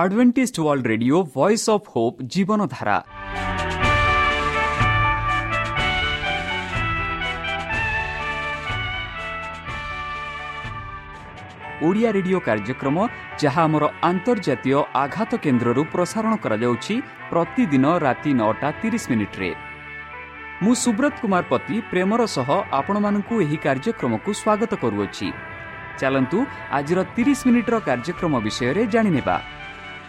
Adventist world radio voice of hope ଜୀବନଧାରା Odia radio କାର୍ଯ୍ୟକ୍ରମ ଯାହା ଆମର ଆନ୍ତର୍ଜାତୀୟ ଆଘାତ କେନ୍ଦ୍ରରୁ ପ୍ରସାରଣ କରାଯାଉଛି ପ୍ରତିଦିନ ରାତି ନଅଟା ତିରିଶ ମିନିଟ୍ରେ ମୁଁ ସୁବ୍ରତ କୁମାର ପତି ପ୍ରେମର ସହ ଆପଣମାନଙ୍କୁ ଏହି କାର୍ଯ୍ୟକ୍ରମକୁ ସ୍ୱାଗତ କରୁଅଛି ଚାଲନ୍ତୁ ଆଜିର ତିରିଶ ମିନିଟ୍ର କାର୍ଯ୍ୟକ୍ରମ ବିଷୟରେ ଜାଣିନେବା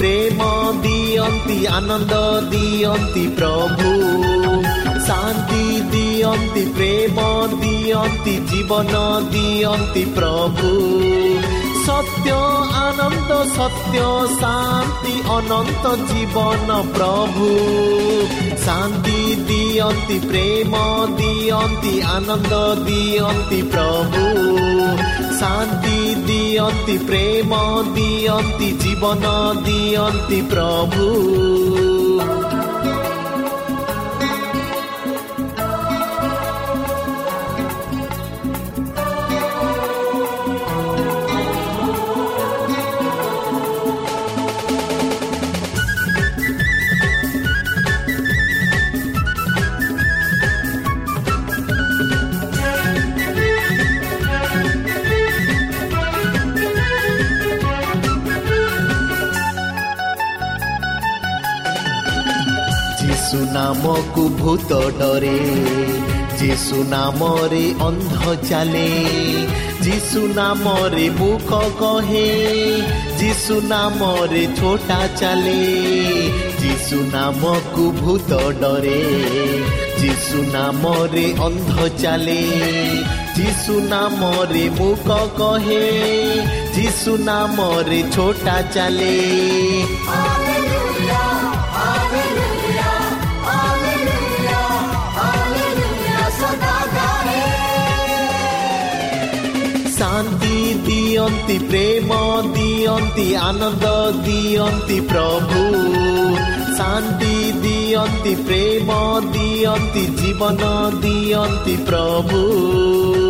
ପ୍ରେମ ଦିଅନ୍ତି ଆନନ୍ଦ ଦିଅନ୍ତି ପ୍ରଭୁ ଶାନ୍ତି ଦିଅନ୍ତି ପ୍ରେମ ଦିଅନ୍ତି ଜୀବନ ଦିଅନ୍ତି ପ୍ରଭୁ ସତ୍ୟ ଆନନ୍ଦ ସତ୍ୟ ଶାନ୍ତି ଅନନ୍ତ ଜୀବନ ପ୍ରଭୁ ଶାନ୍ତି ଦିଅନ୍ତି ପ୍ରେମ ଦିଅନ୍ତି ଆନନ୍ଦ ଦିଅନ୍ତି ପ୍ରଭୁ ଶାନ୍ତି ଦିଅନ୍ତି ପ୍ରେମ ଦିଅନ୍ତି ଜୀବନ ଦିଅନ୍ତି ପ୍ରଭୁ ନାମକୁ ଭୂତ ଡରେ ଯୀଶୁ ନାମରେ ଅନ୍ଧ ଚାଲେ ଯୀଶୁ ନାମରେ ମୁଖ କହେ ଯୀଶୁ ନାମରେ ଛୋଟା ଚାଲେ ଯୀଶୁ ନାମକୁ ଭୂତ ଡରେ ଯୀଶୁ ନାମରେ ଅନ୍ଧ ଚାଲେ ଯୀଶୁ ନାମରେ ମୁଖ କହେ ଯୀଶୁ ନାମରେ ଛୋଟା ଚାଲେ ଦିଅନ୍ତି ପ୍ରେମ ଦିଅନ୍ତି ଆନନ୍ଦ ଦିଅନ୍ତି ପ୍ରଭୁ। ଶାନ୍ତି ଦିଅନ୍ତି ପ୍ରେମ ଦିଅନ୍ତି ଜୀବନ ଦିଅନ୍ତି ପ୍ରଭୁ।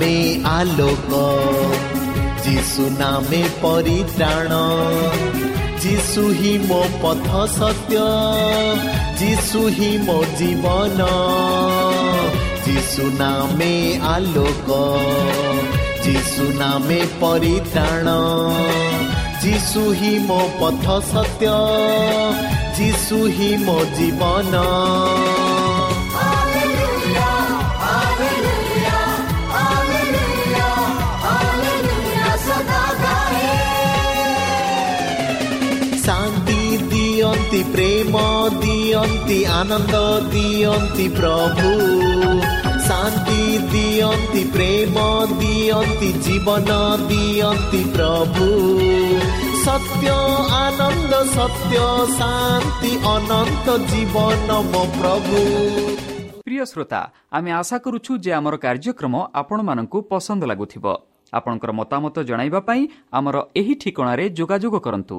ନାମେ ଆଲୋକ। ଯୀଶୁ ନାମେ ପରିତ୍ରାଣ। ଯୀଶୁ ହିଁ ମୋ ପଥ ସତ୍ୟ। ଯୀଶୁ ହିଁ ମୋ ଜୀବନ। ଯୀଶୁ ନାମେ ଆଲୋକ। ଯୀଶୁ ନାମେ ପରିତ୍ରାଣ। ଯୀଶୁ ହିଁ ମୋ ପଥ ସତ୍ୟ। ଯୀଶୁ ହିଁ ମୋ ଜୀବନ। ଦିଅନ୍ତି ପ୍ରେମ ଦିଅନ୍ତି ଆନନ୍ଦ ଦିଅନ୍ତି ପ୍ରଭୁ। ଶାନ୍ତି ଦିଅନ୍ତି ପ୍ରେମ ଦିଅନ୍ତି ଜୀବନ ଦିଅନ୍ତି ପ୍ରଭୁ। ସତ୍ୟ ଆନନ୍ଦ ସତ୍ୟ ଶାନ୍ତି ଅନନ୍ତ ଜୀବନ ମୋ ପ୍ରଭୁ। ପ୍ରିୟ ଶ୍ରୋତା ଆମେ ଆଶା କରୁଛୁ ଯେ ଆମର କାର୍ଯ୍ୟକ୍ରମ ଆପଣମାନଙ୍କୁ ପସନ୍ଦ ଲାଗୁଥିବ। ଆପଣଙ୍କର ମତାମତ ଜଣାଇବା ପାଇଁ ଆମର ଏହି ଠିକଣାରେ ଯୋଗାଯୋଗ କରନ୍ତୁ।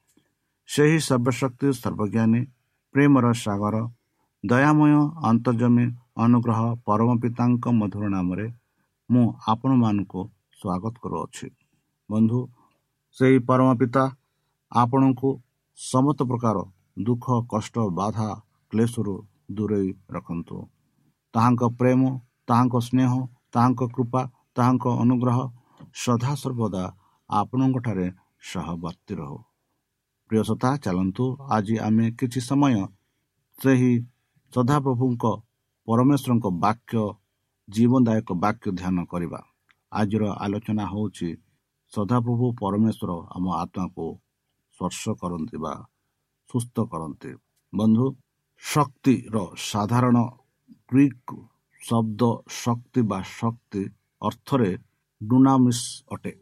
ସେହି ସର୍ବଶକ୍ତି ସର୍ବଜ୍ଞାନୀ ପ୍ରେମର ସାଗର ଦୟାମୟ ଅନ୍ତର୍ଜମୀ ଅନୁଗ୍ରହ ପରମ ପିତାଙ୍କ ମଧୁର ନାମରେ ମୁଁ ଆପଣମାନଙ୍କୁ ସ୍ୱାଗତ କରୁଅଛି। ବନ୍ଧୁ ସେହି ପରମ ପିତା ଆପଣଙ୍କୁ ସମସ୍ତ ପ୍ରକାର ଦୁଃଖ କଷ୍ଟ ବାଧା କ୍ଲେଶରୁ ଦୂରେଇ ରଖନ୍ତୁ। ତାହାଙ୍କ ପ୍ରେମ ତାହାଙ୍କ ସ୍ନେହ ତାହାଙ୍କ କୃପା ତାହାଙ୍କ ଅନୁଗ୍ରହ ସଦାସର୍ବଦା ଆପଣଙ୍କଠାରେ ସହବର୍ତ୍ତୀ ରହୁ। ପ୍ରିୟସତା ଚାଲନ୍ତୁ ଆଜି ଆମେ କିଛି ସମୟ ସେହି ସଦାପ୍ରଭୁଙ୍କ ପରମେଶ୍ୱରଙ୍କ ବାକ୍ୟ ଜୀବନଦାୟକ ବାକ୍ୟ ଧ୍ୟାନ କରିବା। ଆଜିର ଆଲୋଚନା ହେଉଛି ସଦାପ୍ରଭୁ ପରମେଶ୍ୱର ଆମ ଆତ୍ମାକୁ ସ୍ପର୍ଶ କରନ୍ତି ବା ସୁସ୍ଥ କରନ୍ତି। ବନ୍ଧୁ ଶକ୍ତିର ସାଧାରଣ ଗ୍ରୀକ୍ ଶବ୍ଦ ଶକ୍ତି ବା ଶକ୍ତି ଅର୍ଥରେ ଡୁନାମିସ୍ ଅଟେ।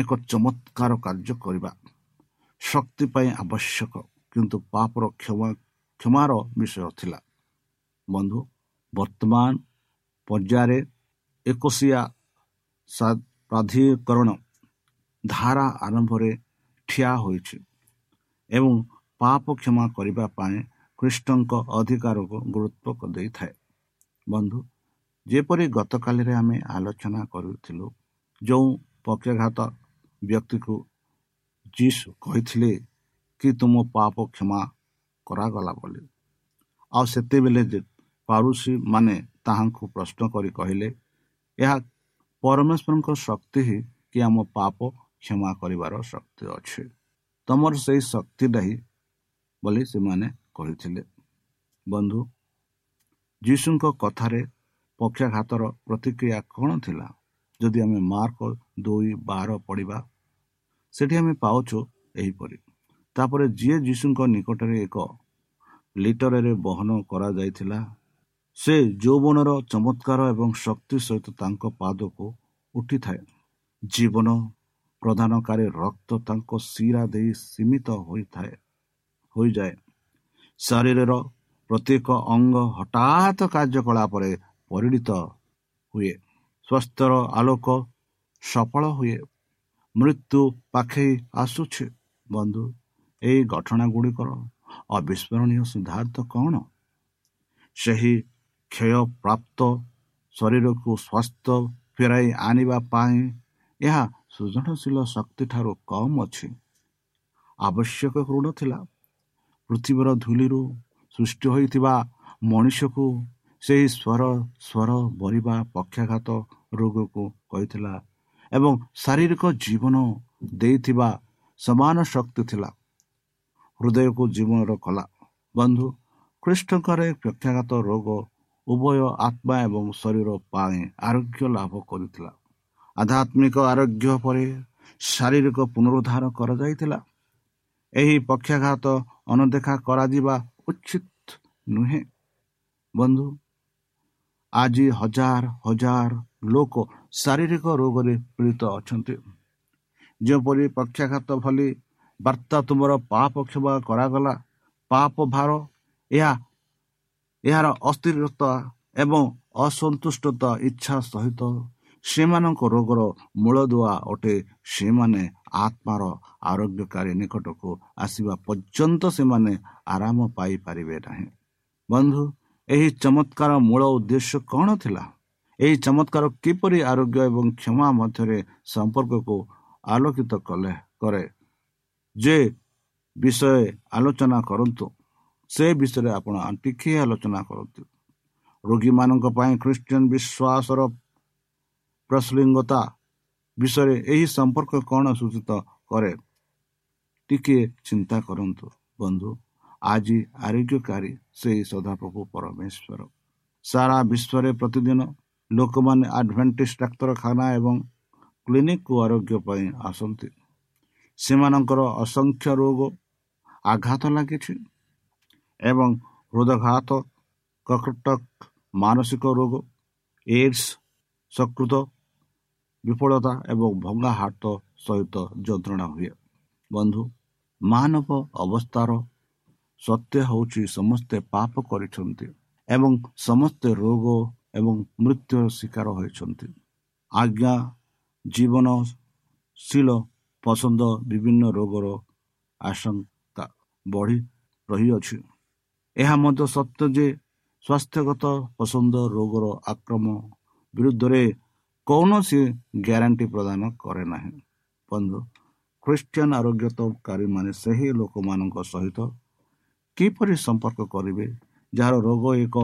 ଏକ ଚମତ୍କାର କାର୍ଯ୍ୟ କରିବା। ଶକ୍ତି ପାଇଁ ଆବଶ୍ୟକ କିନ୍ତୁ ପାପର କ୍ଷମା କ୍ଷମାର ବିଷୟ ଥିଲା. ବନ୍ଧୁ ବର୍ତ୍ତମାନ ପର୍ଯ୍ୟାୟରେ ଏକୋଶିଆ ପ୍ରାଧିକରଣ ଧାରା ଆରମ୍ଭରେ ଠିଆ ହୋଇଛି ଏବଂ ପାପ କ୍ଷମା କରିବା ପାଇଁ ଖ୍ରୀଷ୍ଟଙ୍କ ଅଧିକାରକୁ ଗୁରୁତ୍ୱ ଦେଇଥାଏ ବନ୍ଧୁ ଯେପରି ଗତକାଲିରେ ଆମେ ଆଲୋଚନା କରୁଥିଲୁ ଯେଉଁ ପକ୍ଷାଘାତ ବ୍ୟକ୍ତିକୁ ଯୀଶୁ କହିଥିଲେ କି ତୁମ ପାପ କ୍ଷମା କରାଗଲା ବୋଲି। ଆଉ ସେତେବେଳେ ଯେ ତାହାଙ୍କୁ ପ୍ରଶ୍ନ କରି କହିଲେ ଏହା ପରମେଶ୍ୱରଙ୍କ ଶକ୍ତି ହିଁ କି ଆମ ପାପ କ୍ଷମା କରିବାର ଶକ୍ତି ଅଛି। ତମର ସେଇ ଶକ୍ତିଟା ହିଁ ବୋଲି ସେମାନେ କହିଥିଲେ। ବନ୍ଧୁ ଯୀଶୁଙ୍କ କଥାରେ ପକ୍ଷାଘାତର ପ୍ରତିକ୍ରିୟା କ'ଣ ଥିଲା? ଯଦି ଆମେ ମାର୍କ ଦୁଇ ବାର ପଢ଼ିବା ସେଠି ଆମେ ପାଉଛୁ ଏହିପରି ତାପରେ ଯିଏ ଯୀଶୁଙ୍କ ନିକଟରେ ଏକ ଲିଟରରେ ବହନ କରାଯାଇଥିଲା ସେ ଯୌବନର ଚମତ୍କାର ଏବଂ ଶକ୍ତି ସହିତ ତାଙ୍କ ପାଦକୁ ଉଠିଥାଏ ଜୀବନ ପ୍ରଦାନକାରୀ ରକ୍ତ ତାଙ୍କ ଶିରା ଦେଇ ସୀମିତ ହୋଇଥାଏ ହୋଇଯାଏ ଶରୀରର ପ୍ରତ୍ୟେକ ଅଙ୍ଗ ହଠାତ୍ କାର୍ଯ୍ୟକଳାପରେ ପରିଣତ ହୁଏ ସ୍ୱାସ୍ଥ୍ୟର ଆଲୋକ ସଫଳ ହୁଏ ମୃତ୍ୟୁ ପାଖେଇ ଆସୁଛି। ବନ୍ଧୁ ଏହି ଘଟଣା ଗୁଡ଼ିକର ଅବିସ୍ମରଣୀୟ ସିଦ୍ଧାନ୍ତ କ'ଣ? ସେହି କ୍ଷୟପ୍ରାପ୍ତ ଶରୀରକୁ ସ୍ୱାସ୍ଥ୍ୟ ଫେରାଇ ଆଣିବା ପାଇଁ ଏହା ସୃଜନଶୀଳ ଶକ୍ତି ଠାରୁ କମ୍ ଅଛି। ଆବଶ୍ୟକ ଋଣ ଥିଲା। ପୃଥିବୀର ଧୂଳିରୁ ସୃଷ୍ଟି ହୋଇଥିବା ମଣିଷକୁ ସେହି ସ୍ୱର ସ୍ୱର ବରିବା ପକ୍ଷାଘାତ ରୋଗକୁ କହିଥିଲା ଏବଂ ଶାରୀରିକ ଜୀବନ ଦେଇଥିବା ସମାନ ଶକ୍ତି ଥିଲା। ହୃଦୟକୁ ଜୀବନର କଲା। ବନ୍ଧୁ ଖ୍ରୀଷ୍ଟଙ୍କର ପ୍ରତ୍ୟାଘାତ ରୋଗ ଉଭୟ ଆତ୍ମା ଏବଂ ଶରୀର ପାଇଁ ଆରୋଗ୍ୟ ଲାଭ କରିଥିଲା। ଆଧ୍ୟାତ୍ମିକ ଆରୋଗ୍ୟ ପରେ ଶାରୀରିକ ପୁନରୁଦ୍ଧାର କରାଯାଇଥିଲା। ଏହି ପକ୍ଷାଘାତ ଅନଦେଖା କରାଯିବା ଉଚିତ ନୁହେଁ। ବନ୍ଧୁ ଆଜି ହଜାର ହଜାର ଲୋକ ଶାରୀରିକ ରୋଗରେ ପୀଡ଼ିତ ଅଛନ୍ତି। ଯେପରି ପକ୍ଷାଘାତ ଭଳି ବାର୍ତ୍ତା ତୁମର ପାପ କ୍ଷମା କରାଗଲା ପାପ ଭାର ଏହା ଏହାର ଅସ୍ଥିରତା ଏବଂ ଅସନ୍ତୁଷ୍ଟତା ଇଚ୍ଛା ସହିତ ସେମାନଙ୍କ ରୋଗର ମୂଳଦୁଆ ଅଟେ। ସେମାନେ ଆତ୍ମାର ଆରୋଗ୍ୟକାରୀ ନିକଟକୁ ଆସିବା ପର୍ଯ୍ୟନ୍ତ ସେମାନେ ଆରାମ ପାଇପାରିବେ ନାହିଁ। ବନ୍ଧୁ ଏହି ଚମତ୍କାର ମୂଳ ଉଦ୍ଦେଶ୍ୟ କ'ଣ ଥିଲା? ଏହି ଚମତ୍କାର କିପରି ଆରୋଗ୍ୟ ଏବଂ କ୍ଷମା ମଧ୍ୟରେ ସମ୍ପର୍କକୁ ଆଲୋକିତ କଲେ କରେ? ଯେ ବିଷୟ ଆଲୋଚନା କରନ୍ତୁ ସେ ବିଷୟରେ ଆପଣ ଟିକିଏ ଆଲୋଚନା କରନ୍ତୁ। ରୋଗୀମାନଙ୍କ ପାଇଁ ଖ୍ରୀଷ୍ଟିଆନ ବିଶ୍ୱାସର ପ୍ରସଲିଙ୍ଗତା ବିଷୟରେ ଏହି ସମ୍ପର୍କ କ'ଣ ସୂଚିତ କରେ ଟିକିଏ ଚିନ୍ତା କରନ୍ତୁ। ବନ୍ଧୁ ଆଜି ଆରୋଗ୍ୟକାରୀ ସେହି ସଦାପ୍ରଭୁ ପରମେଶ୍ୱର। ସାରା ବିଶ୍ୱରେ ପ୍ରତିଦିନ ଲୋକମାନେ ଆଡ଼ଭେଣ୍ଟିସ୍ ଡାକ୍ତରଖାନା ଏବଂ କ୍ଲିନିକକୁ ଆରୋଗ୍ୟ ପାଇଁ ଆସନ୍ତି। ସେମାନଙ୍କର ଅସଂଖ୍ୟ ରୋଗ ଆଘାତ ଲାଗିଛି ଏବଂ ହୃଦଘାତ କକଟକ ମାନସିକ ରୋଗ ଏଡ୍ସ ସକୃତ ବିଫଳତା ଏବଂ ଭଙ୍ଗା ହାତ ସହିତ ଯନ୍ତ୍ରଣା ହୁଏ। ବନ୍ଧୁ ମାନବ ଅବସ୍ଥାର ସତ୍ୟ ହେଉଛି ସମସ୍ତେ ପାପ କରିଛନ୍ତି ଏବଂ ସମସ୍ତେ ରୋଗ ଏବଂ ମୃତ୍ୟୁର ଶିକାର ହୋଇଛନ୍ତି ଆଜ୍ଞା ଜୀବନଶୀଳ ପସନ୍ଦ ବିଭିନ୍ନ ରୋଗର ଆଶଙ୍କା ବଢ଼ି ରହିଅଛି ଏହା ମଧ୍ୟ ସତ୍ୟ ଯେ ସ୍ୱାସ୍ଥ୍ୟଗତ ପସନ୍ଦ ରୋଗର ଆକ୍ରମଣ ବିରୁଦ୍ଧରେ କୌଣସି ଗ୍ୟାରେଣ୍ଟି ପ୍ରଦାନ କରେ ନାହିଁ ବନ୍ଧୁ ଖ୍ରୀଷ୍ଟିଆନ ଆରୋଗ୍ୟତକାରୀମାନେ ସେହି ଲୋକମାନଙ୍କ ସହିତ କିପରି ସମ୍ପର୍କ କରିବେ ଯାହାର ରୋଗ ଏକ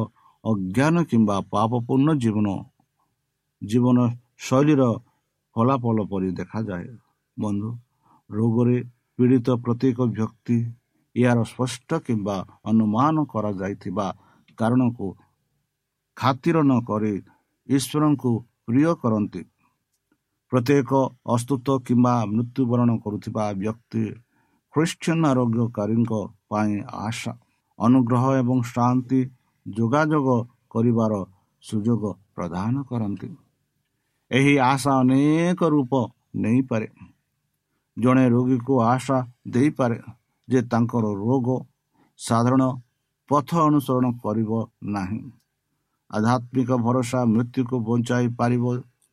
ଅଜ୍ଞାନ କିମ୍ବା ପାପପୂର୍ଣ୍ଣ ଜୀବନ ଜୀବନ ଶୈଳୀର ଫଳାଫଳ ପରି ଦେଖାଯାଏ। ବନ୍ଧୁ ରୋଗରେ ପୀଡ଼ିତ ପ୍ରତ୍ୟେକ ବ୍ୟକ୍ତି ଏହାର ସ୍ପଷ୍ଟ କିମ୍ବା ଅନୁମାନ କରାଯାଇଥିବା କାରଣକୁ ଖାତିର ନ କରି ଈଶ୍ୱରଙ୍କୁ ପ୍ରିୟ କରନ୍ତି। ପ୍ରତ୍ୟେକ ଅସ୍ତୁତ କିମ୍ବା ମୃତ୍ୟୁବରଣ କରୁଥିବା ବ୍ୟକ୍ତି ଖ୍ରୀଷ୍ଟିଆନ ଆରୋଗ୍ୟକାରୀଙ୍କ ପାଇଁ ଆଶା ଅନୁଗ୍ରହ ଏବଂ ଶାନ୍ତି ଯୋଗାଯୋଗ କରିବାର ସୁଯୋଗ ପ୍ରଦାନ କରନ୍ତି। ଏହି ଆଶା ଅନେକ ରୂପ ନେଇପାରେ। ଜଣେ ରୋଗୀକୁ ଆଶା ଦେଇପାରେ ଯେ ତାଙ୍କର ରୋଗ ସାଧାରଣ ପଥ ଅନୁସରଣ କରିବ ନାହିଁ। ଆଧ୍ୟାତ୍ମିକ ଭରସା ମୃତ୍ୟୁକୁ ବଞ୍ଚାଇ ପାରିବ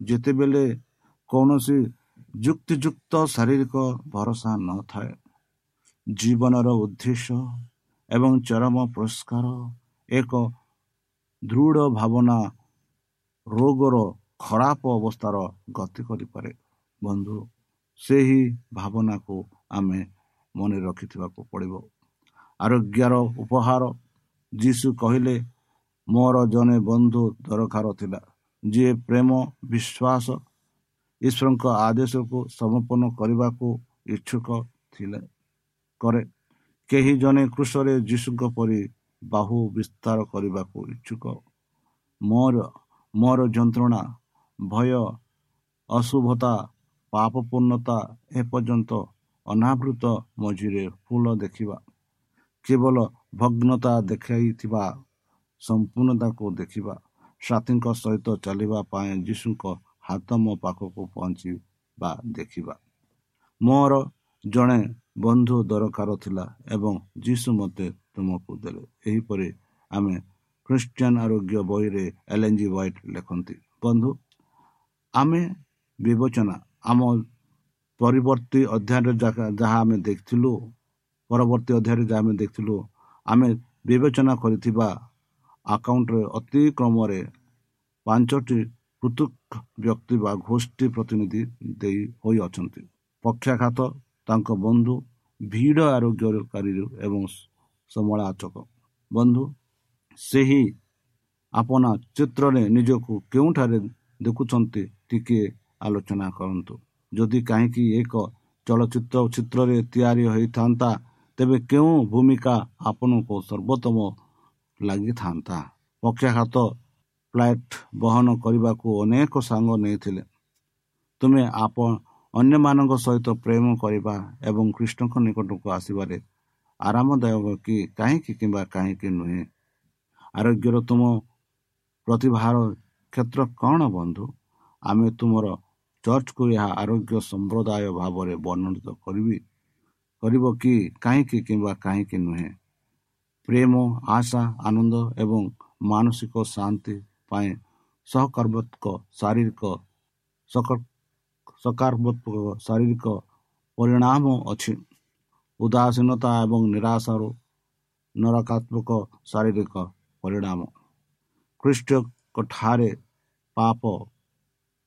ଯେତେବେଳେ କୌଣସି ଯୁକ୍ତିଯୁକ୍ତ ଶାରୀରିକ ଭରସା ନଥାଏ। ଜୀବନର ଉଦ୍ଦେଶ୍ୟ ଏବଂ ଚରମ ପୁରସ୍କାର ଏକ ଦୃଢ଼ ଭାବନା ରୋଗର ଖରାପ ଅବସ୍ଥାର ଗତି କରିପାରେ। ବନ୍ଧୁ ସେହି ଭାବନାକୁ ଆମେ ମନେ ରଖିଥିବାକୁ ପଡ଼ିବ। ଆରୋଗ୍ୟର ଉପହାର ଯୀଶୁ କହିଲେ ମୋର ଜଣେ ବନ୍ଧୁ ଦରକାର ଥିଲା ଯିଏ ପ୍ରେମ ବିଶ୍ୱାସ ଈଶ୍ୱରଙ୍କ ଆଦେଶକୁ ସମର୍ପଣ କରିବାକୁ ଇଚ୍ଛୁକ ଥିଲେ କରେ। କେହି ଜଣେ କୃଷରେ ଯୀଶୁଙ୍କ ପରି ବାହୁ ବିସ୍ତାର କରିବାକୁ ଇଚ୍ଛୁକ। ମୋର ମୋର ଯନ୍ତ୍ରଣା ଭୟ ଅଶୁଭତା ପାପପୂର୍ଣ୍ଣତା ଏପର୍ଯ୍ୟନ୍ତ ଅନାବୃତ ମଝିରେ ଫୁଲ ଦେଖିବା। କେବଳ ଭଗ୍ନତା ଦେଖାଇଥିବା ସମ୍ପୂର୍ଣ୍ଣତାକୁ ଦେଖିବା। ସାଥୀଙ୍କ ସହିତ ଚାଲିବା ପାଇଁ ଯୀଶୁଙ୍କ ହାତ ମୋ ପାଖକୁ ପହଞ୍ଚିବା ଦେଖିବା। ମୋର ଜଣେ ବନ୍ଧୁ ଦରକାର ଥିଲା ଏବଂ ଯୀଶୁ ମୋତେ ତୁମକୁ ଦେଲେ ଏହିପରି ଆମେ ଖ୍ରୀଷ୍ଟିଆନ ଆରୋଗ୍ୟ ବହିରେ ଏଲ୍ ଏନ୍ ଜି ହ୍ୱାଇଟ୍ ଲେଖନ୍ତି ବନ୍ଧୁ ଆମେ ବିବେଚନା ଆମ ପରିବର୍ତ୍ତୀ ଅଧ୍ୟାୟରେ ଯାହା ଆମେ ଦେଖିଥିଲୁ ପରବର୍ତ୍ତୀ ଅଧ୍ୟାୟରେ ଯାହା ଆମେ ଦେଖିଥିଲୁ ଆମେ ବିବେଚନା କରିଥିବା ଆକାଉଣ୍ଟରେ ଅତିକ୍ରମରେ ପାଞ୍ଚଟି ପୃଥକ ବ୍ୟକ୍ତି ବା ଗୋଷ୍ଠୀ ପ୍ରତିନିଧି ଦେଇ ହୋଇଅଛନ୍ତି ପକ୍ଷାଘାତ ତାଙ୍କ ବନ୍ଧୁ ଭିଡ଼ ଆରୋଗ୍ୟକାରୀ ଏବଂ ସମାଲୋଚକ ବନ୍ଧୁ ସେହି ଆପଣା ଚିତ୍ରରେ ନିଜକୁ କେଉଁଠାରେ ଦେଖୁଛନ୍ତି ଟିକିଏ ଆଲୋଚନା କରନ୍ତୁ। ଯଦି କାହିଁକି ଏକ ଚଳଚ୍ଚିତ୍ର ଚିତ୍ରରେ ତିଆରି ହୋଇଥାନ୍ତା ତେବେ କେଉଁ ଭୂମିକା ଆପଣଙ୍କୁ ସର୍ବୋତ୍ତମ ଲାଗିଥାନ୍ତା? ପକ୍ଷାଘାତ ଫ୍ଲାଇଟ୍ ବହନ କରିବାକୁ ଅନେକ ସାଙ୍ଗ ନେଇଥିଲେ। ତୁମେ ଆପଣ ଅନ୍ୟମାନଙ୍କ ସହିତ ପ୍ରେମ କରିବା ଏବଂ କୃଷ୍ଣଙ୍କ ନିକଟକୁ ଆସିବାରେ ଆରାମଦାୟକ କି କାହିଁକି କିମ୍ବା କାହିଁକି ନୁହେଁ? ଆରୋଗ୍ୟର ତୁମ ପ୍ରତିଭାର କ୍ଷେତ୍ର କ'ଣ ବନ୍ଧୁ? ଆମେ ତୁମର ଚର୍ଚ୍ଚକୁ ଏହା ଆରୋଗ୍ୟ ସମ୍ପ୍ରଦାୟ ଭାବରେ ବର୍ଣ୍ଣିତ କରିବି କରିବ କି କାହିଁକି କିମ୍ବା କାହିଁକି ନୁହେଁ? ପ୍ରେମ ଆଶା ଆନନ୍ଦ ଏବଂ ମାନସିକ ଶାନ୍ତି ପାଇଁ ସହକର୍ମକ ଶାରୀରିକ ସକାରାତ୍ମକ ଶାରୀରିକ ପରିଣାମ ଅଛି। ଉଦାସୀନତା ଏବଂ ନିରାଶାରୁ ନରକାତ୍ମକ ଶାରୀରିକ ପରିଣାମ। ଖ୍ରୀଷ୍ଟଙ୍କଠାରେ ପାପ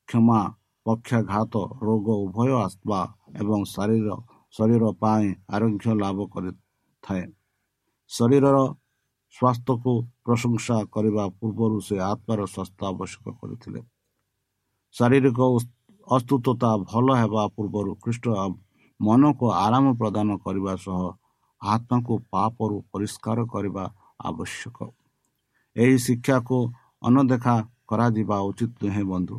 କ୍ଷମା ପକ୍ଷାଘାତ ରୋଗ ଉଭୟ ଆତ୍ମା ଏବଂ ଶରୀର ଶରୀର ପାଇଁ ଆରୋଗ୍ୟ ଲାଭ କରିଥାଏ। ଶରୀରର ସ୍ୱାସ୍ଥ୍ୟକୁ ପ୍ରଶଂସା କରିବା ପୂର୍ବରୁ ସେ ଆତ୍ମାର ସ୍ୱାସ୍ଥ୍ୟ ଆବଶ୍ୟକ କରିଥିଲେ। ଶାରୀରିକ ଅସ୍ତୁତା ଭଲ ହେବା ପୂର୍ବରୁ ଖ୍ରୀଷ୍ଟ ମନକୁ ଆରାମ ପ୍ରଦାନ କରିବା ସହ ଆତ୍ମାକୁ ପାପରୁ ପରିଷ୍କାର କରିବା ଆବଶ୍ୟକ। ଏହି ଶିକ୍ଷାକୁ ଅନଦେଖା କରାଯିବା ଉଚିତ ନୁହେଁ ବନ୍ଧୁ।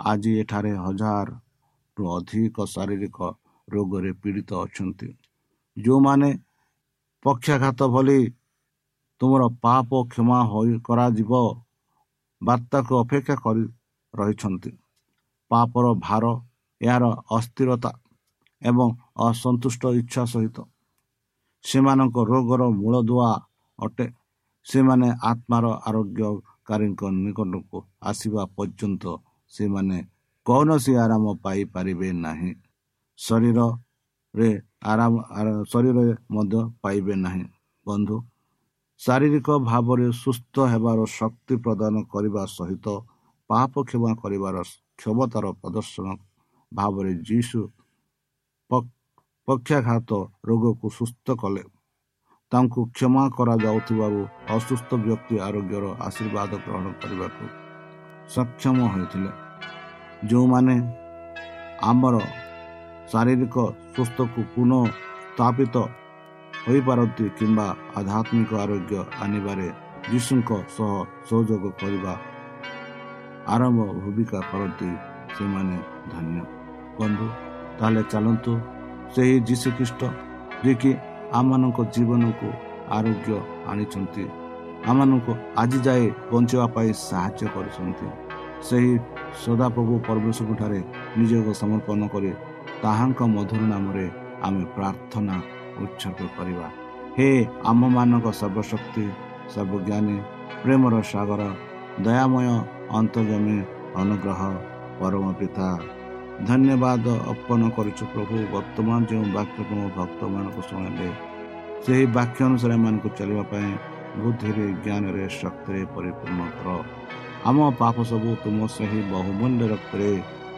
ଆଜି ଏଠାରେ ହଜାରରୁ ଅଧିକ ଶାରୀରିକ ରୋଗରେ ପୀଡ଼ିତ ଅଛନ୍ତି। ଯେଉଁମାନେ ପକ୍ଷାଘାତ ଭଳି ତୁମର ପାପ କ୍ଷମା ହୋଇ କରାଯିବ ବାର୍ତ୍ତାକୁ ଅପେକ୍ଷା କରି ରହିଛନ୍ତି। ପାପର ଭାର ଏହାର ଅସ୍ଥିରତା ଏବଂ ଅସନ୍ତୁଷ୍ଟ ଇଚ୍ଛା ସହିତ। ସେମାନଙ୍କ ରୋଗର ମୂଳଦୁଆ ଅଟେ। ସେମାନେ ଆତ୍ମାର ଆରୋଗ୍ୟକାରୀଙ୍କ ନିକଟକୁ ଆସିବା ପର୍ଯ୍ୟନ୍ତ ସେମାନେ କୌଣସି ଆରାମ ପାଇପାରିବେ ନାହିଁ। ଶରୀରରେ ଆରାମ ଶରୀରରେ ମଧ୍ୟ ପାଇବେ ନାହିଁ। ବନ୍ଧୁ ଶାରୀରିକ ଭାବରେ ସୁସ୍ଥ ହେବାର ଶକ୍ତି ପ୍ରଦାନ କରିବା ସହିତ ପାପ କ୍ଷମା କରିବାର କ୍ଷମତାର ପ୍ରଦର୍ଶନ ଭାବରେ ଯୀଶୁ ପକ୍ଷାଘାତ ରୋଗକୁ ସୁସ୍ଥ କଲେ। ତାଙ୍କୁ କ୍ଷମା କରାଯାଉଥିବାରୁ ଅସୁସ୍ଥ ବ୍ୟକ୍ତି ଆରୋଗ୍ୟର ଆଶୀର୍ବାଦ ଗ୍ରହଣ କରିବାକୁ ସକ୍ଷମ ହୋଇଥିଲେ। ଯେଉଁମାନେ ଆମର ଶାରୀରିକ ସୁସ୍ଥକୁ ପୁନଃ ସ୍ଥାପିତ ହୋଇପାରନ୍ତି କିମ୍ବା ଆଧ୍ୟାତ୍ମିକ ଆରୋଗ୍ୟ ଆଣିବାରେ ଯୀଶୁଙ୍କ ସହ ସହଯୋଗ କରିବା ଆରମ୍ଭ ଭୂମିକା କରନ୍ତି ସେମାନେ ଧନ୍ୟ। ବନ୍ଧୁ ତାହେଲେ ଚାଲନ୍ତୁ ସେହି ଯୀଶୁଖ୍ରୀଷ୍ଟ ଯିଏକି ଆମମାନଙ୍କ ଜୀବନକୁ ଆରୋଗ୍ୟ ଆଣିଛନ୍ତି ଆମମାନଙ୍କୁ ଆଜି ଯାଏ ବଞ୍ଚିବା ପାଇଁ ସାହାଯ୍ୟ କରୁଛନ୍ତି। ସେହି ସଦାପ୍ରଭୁ ପରମେଶ୍ୱରଙ୍କଠାରେ ନିଜକୁ ସମର୍ପଣ କରି ତାହାଙ୍କ ମଧୁର ନାମରେ ଆମେ ପ୍ରାର୍ଥନା ଉତ୍ସର୍ଗ କରିବା। ହେ ଆମମାନଙ୍କ ସର୍ବଶକ୍ତି ସର୍ବଜ୍ଞାନୀ ପ୍ରେମର ସାଗର ଦୟାମୟ ଅନ୍ତର୍ଜମୀ ଅନୁଗ୍ରହ ପରମ ପିତା ଧନ୍ୟବାଦ ଅର୍ପଣ କରୁଛୁ ପ୍ରଭୁ। ବର୍ତ୍ତମାନ ଯେଉଁ ବାକ୍ୟ ତୁମ ଭକ୍ତମାନଙ୍କୁ ଶୁଣାଇଲେ ସେହି ବାକ୍ୟ ଅନୁସାରେ ଏମାନଙ୍କୁ ଚାଲିବା ପାଇଁ ବୁଦ୍ଧିରେ ଜ୍ଞାନରେ ଶକ୍ତିରେ ପରିପୂର୍ଣ୍ଣ କର। ଆମ ପାପ ସବୁ ତୁମ ସେହି ବହୁମୂଲ୍ୟ ରକ୍ତରେ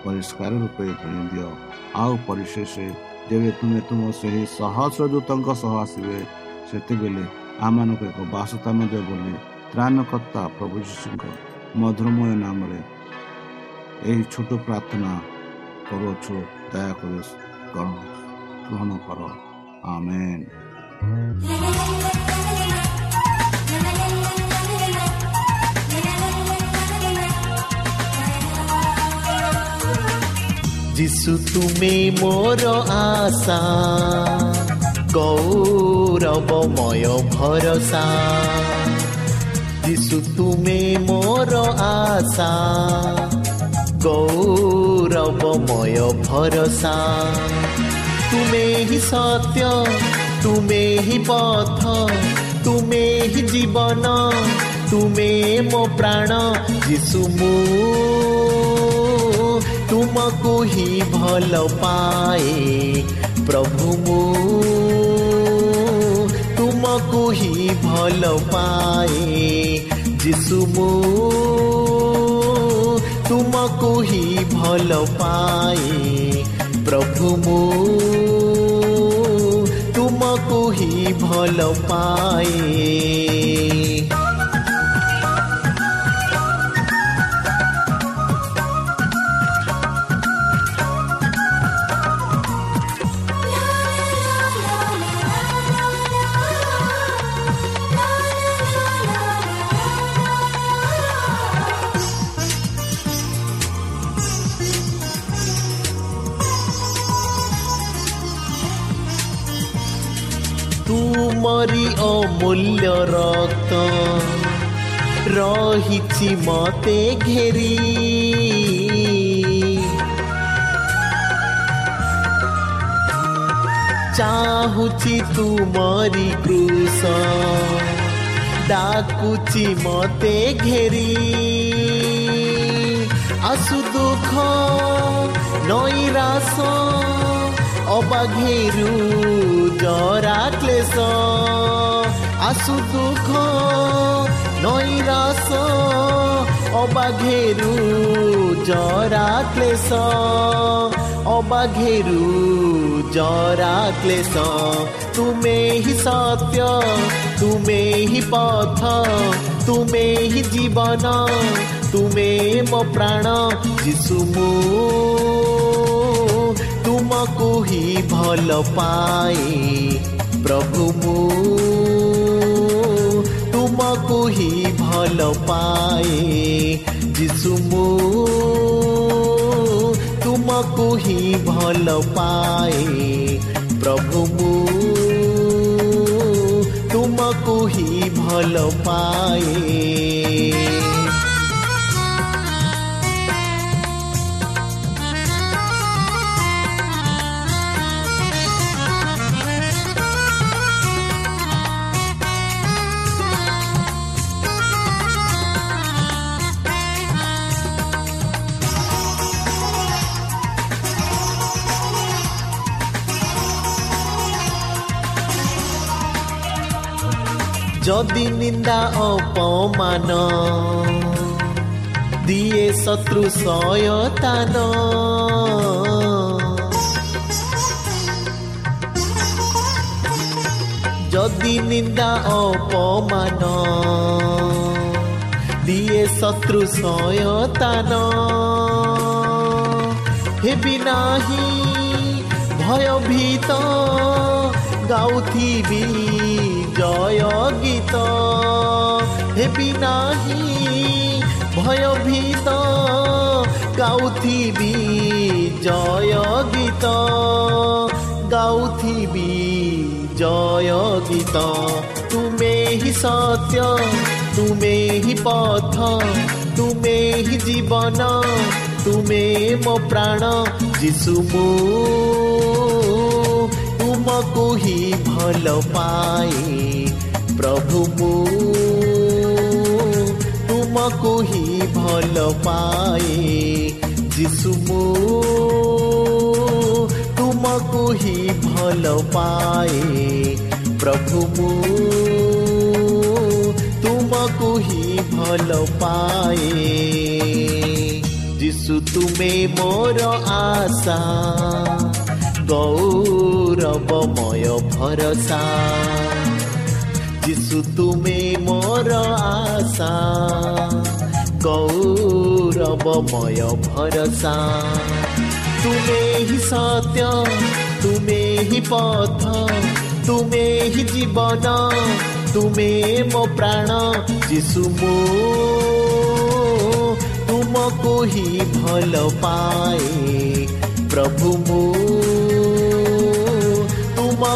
ପରିଷ୍କାର ରୂପେ ଧରି ଦିଅ। ଆଉ ପରିଶେଷ ଯେବେ ତୁମେ ତୁମ ସେହି ସହସ୍ର ଦୂତଙ୍କ ସହ ଆସିବେ ସେତେବେଳେ ଆମମାନଙ୍କୁ ଏକ ବାସସ୍ଥାନ ଦିଅ ବୋଲି ତ୍ରାଣକର୍ତ୍ତା ପ୍ରଭୁ ଯୀଶୁଙ୍କ ମଧୁରମୟ ନାମରେ ଏହି ଛୋଟ ପ୍ରାର୍ଥନା করছ, দয়া করে গ্রহণ করো। আমেন। যিশু, তুমি মোর আশা, গৌরবময় ভরসা। যিশু, তুমি মোর আশা गौरवमय भरसा। तुमे ही सत्य, तुमे ही पथ, तुमे ही जीवन, तुमे मो प्राण जीशु मु। तुमको ही भल पाए प्रभु मु। तुमको ही भल पाए जीशु मु। ତୁମକୁ ହିଁ ଭଲ ପାଏ ପ୍ରଭୁ ମୁଁ ତୁମକୁ ହିଁ ଭଲ ପାଏ ଅମୂଲ୍ୟ ରକ୍ତ ରହିଛି ମତେ ଘେରି ଚାହୁଛି ତୁମରି କୃଷ ଡାକୁଛି ମତେ ଘେରି ଆସୁ ଦୁଃଖ ନଈରାସ ଅବାଘେରୁ ଜରା କ୍ଲେଶ आँसू दुखो নৈরাস অবাঘেরু জরা ক্লেশ অবাঘেরু জরা ক্লেশ তুমে হি সত্য তুমে হি পথ তুমে হি জীবন তুমে মো প্রাণ যিশু মু তুমকু হি ভাল পায়ে প্রভু মু ତୁମକୁ ହିଁ ଭଲ ପାଏ ଯିଶୁ ମୁଁ ତୁମକୁ ହିଁ ଭଲ ପାଏ ପ୍ରଭୁ ମୁଁ ତୁମକୁ ହିଁ ଭଲ ପାଏ କରନ୍ତି ନିନ୍ଦା ଅପମାନ। ଦିଏ ଶତ୍ରୁ ସୟତାନ। ଯଦି ନିନ୍ଦା ଅପମାନ ଦିଏ ଶତ୍ରୁ ସୟତାନ। ହେବି ନାହିଁ ଭୟଭୀତ ଗାଉଥିବି জয় গীত হেবি নাহি ভয়ভীত গাউথিবি জয় গীত গাউথিবি জয় গীত তুমে হি সত্য তুমে হি পথ তুমে হি জীবন তুমে ମୋ ପ୍ରାଣ ଯିଶୁ ମୁଁ ତୁମକୁ ହିଁ ଭଲ ପାଏ ପ୍ରଭୁ ମୁଁ ତୁମକୁ ହିଁ ଭଲ ପାଏ ଯିଶୁ ମୁଁ ତୁମକୁ ହିଁ ଭଲ ପାଏ ପ୍ରଭୁ ମୁଁ ତୁମକୁ ହିଁ ଭଲ ପାଏ ଯିଶୁ ତୁମେ ମୋର ଆଶା ଗୌରବମୟ ଭରସା ଯିଶୁ ତୁମେ ମୋର ଆଶା ଗୌରବମୟ ଭରସା ତୁମେ ହିଁ ସତ୍ୟ ତୁମେ ହିଁ ପଥ ତୁମେ ହିଁ ଜୀବନ ତୁମେ ମୋ ପ୍ରାଣ ଯିଶୁ ମୁଁ ତୁମକୁ ହିଁ ଭଲ ପାଏ ପ୍ରଭୁ ମୁଁ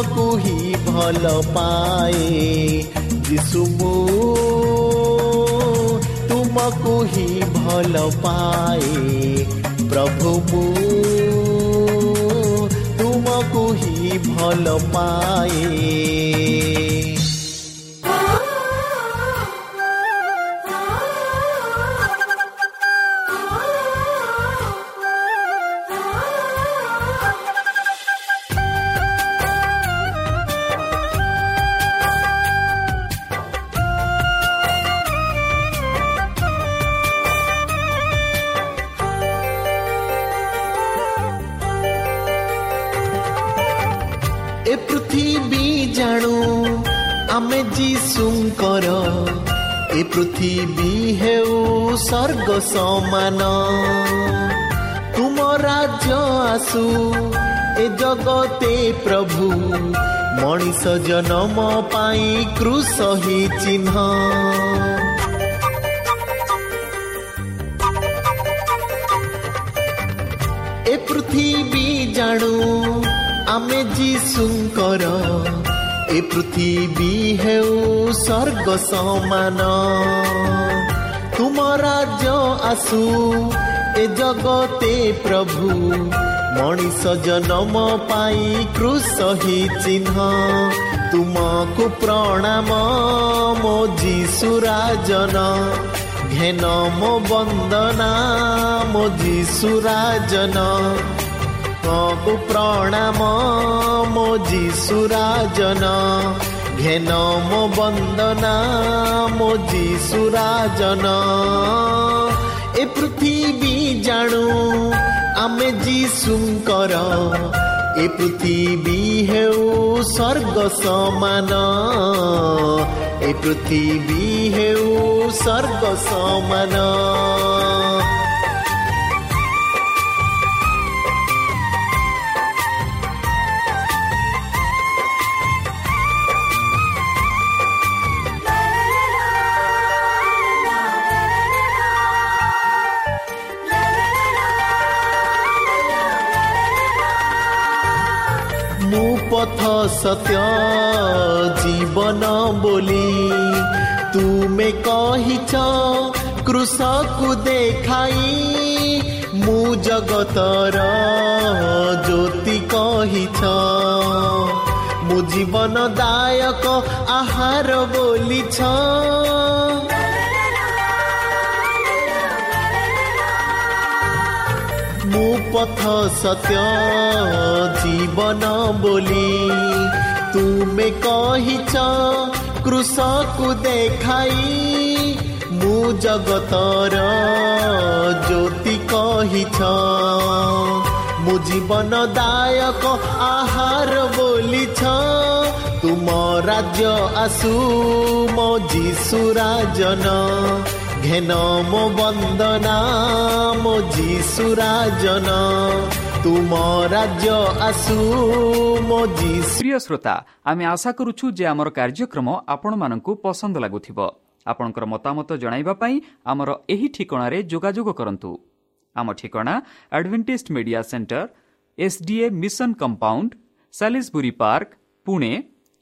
ତୁମକୁ ହିଁ ଭଲ ପାଏ ଯିଶୁ ମୁଁ ତୁମକୁ ହିଁ ଭଲ ପାଏ ପ୍ରଭୁ ମୁଁ ତୁମକୁ ହିଁ ଭଲ ପାଏ ସ୍ୱର୍ଗ ସମାନ। ତୁମ ରାଜ୍ୟ ଆସୁ ଏ ଜଗତେ ପ୍ରଭୁ। ମଣିଷ ଜନମ ପାଇଁ କୃଷ ହି ଚିହ୍ନ। ଏ ପୃଥିବୀ ଜାଣୁ ଆମେ ଯୀଶୁଙ୍କର। ଏ ପୃଥିବୀ ହେଉ ସ୍ୱର୍ଗ ସମାନ। तुम राज आसु ए जगते प्रभु। मनिष पाई कृष हि चिह्न तुमुप्रणाम मो जी सुराजन घेन मो बन्दना मो जीसुराजन प्रणाम मो जीसुराजन ଘେନ ମୋ ବନ୍ଦନା ମୋ ଯୀଶୁରାଜନ ଏ ପୃଥିବୀ ଜାଣୁ ଆମେ ଯୀଶୁଙ୍କର। ଏ ପୃଥିବୀ ହେଉ ସ୍ୱର୍ଗ ସମାନ। ଏ ପୃଥିବୀ ହେଉ ସ୍ୱର୍ଗ ସମାନ। ପଥ ସତ୍ୟ ଜୀବନ ବୋଲି ତୁମେ କହିଛ କୃଷକୁ ଦେଖାଇ ମୁଁ ଜଗତର ଜ୍ୟୋତି କହିଛ ମୁଁ ଜୀବନ ଦାୟକ ଆହାର ବୋଲିଛ पथ सत्य जीवन बोली। त देखाइ म जगत कही ज्योतिक म जीवन दायक छ तुम राज्य आसु म जीशुराजन ଯୀଶୁ ରାଜନ ଘେନ ମୋ ବନ୍ଦନା ମୋ ଯୀଶୁରାଜନ ତୁମ ରାଜ୍ୟ ଆସୁ ମୋ ପ୍ରିୟ ଶ୍ରୋତା ଆମେ ଆଶା କରୁଛୁ ଯେ ଆମର କାର୍ଯ୍ୟକ୍ରମ ଆପଣମାନଙ୍କୁ ପସନ୍ଦ ଲାଗୁଥିବ। ଆପଣଙ୍କର ମତାମତ ଜଣାଇବା ପାଇଁ ଆମର ଏହି ଠିକଣାରେ ଯୋଗାଯୋଗ କରନ୍ତୁ। ଆମ ଠିକଣା Adventist Media Centre SDA Mission Compound Salisbury Park Pune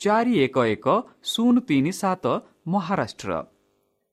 ଚାରି ଏକ ଏକ ଶୂନ ତିନି ସାତ Maharashtra.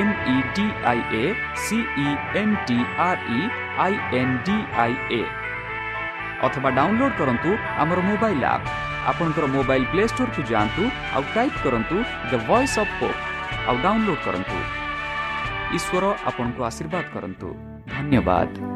M E D I A C E N T R E I N D I A ଅଥବା ଡାଉନଲୋଡ୍ କରନ୍ତୁ ଆମର ମୋବାଇଲ୍ ଆପ୍ ଆପଣଙ୍କର ମୋବାଇଲ୍ ପ୍ଲେ ଷ୍ଟୋର୍କୁ ଯାଆନ୍ତୁ ଆଉ ଟାଇପ୍ କରନ୍ତୁ ଦ ଭଏସ୍ ଅଫ୍ ପୋପ୍ ଆଉ ଡାଉନଲୋଡ୍ କରନ୍ତୁ। ଈଶ୍ୱର ଆପଣଙ୍କୁ ଆଶୀର୍ବାଦ କରନ୍ତୁ। ଧନ୍ୟବାଦ।